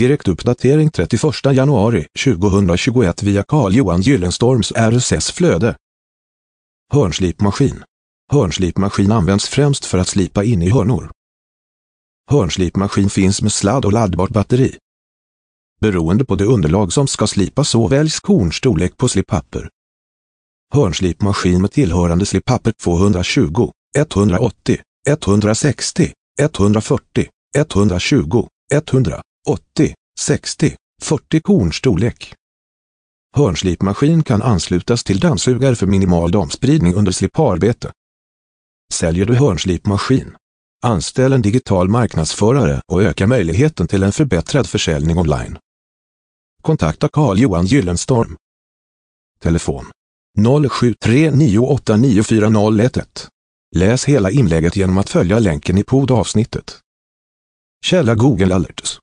Direktuppdatering 31 januari 2021 via Carl-Johan Gyllenstorms RSS-flöde. Hörnslipmaskin. Hörnslipmaskin används främst för att slipa in i hörnor. Hörnslipmaskin finns med sladd och laddbart batteri. Beroende på det underlag som ska slipas så väljs kornstorlek på slippapper. Hörnslipmaskin med tillhörande slippapper 220, 180, 160, 140, 120, 100, 80, 60, 40 korn storlek. Hörnslipmaskin kan anslutas till dammsugare för minimal dammspridning under sliparbete. Säljer du hörnslipmaskin? Anställ en digital marknadsförare och öka möjligheten till en förbättrad försäljning online. Kontakta Carl-Johan Gyllenstorm. Telefon 0739894011. Läs hela inlägget genom att följa länken i poddavsnittet. Källa Google Alerts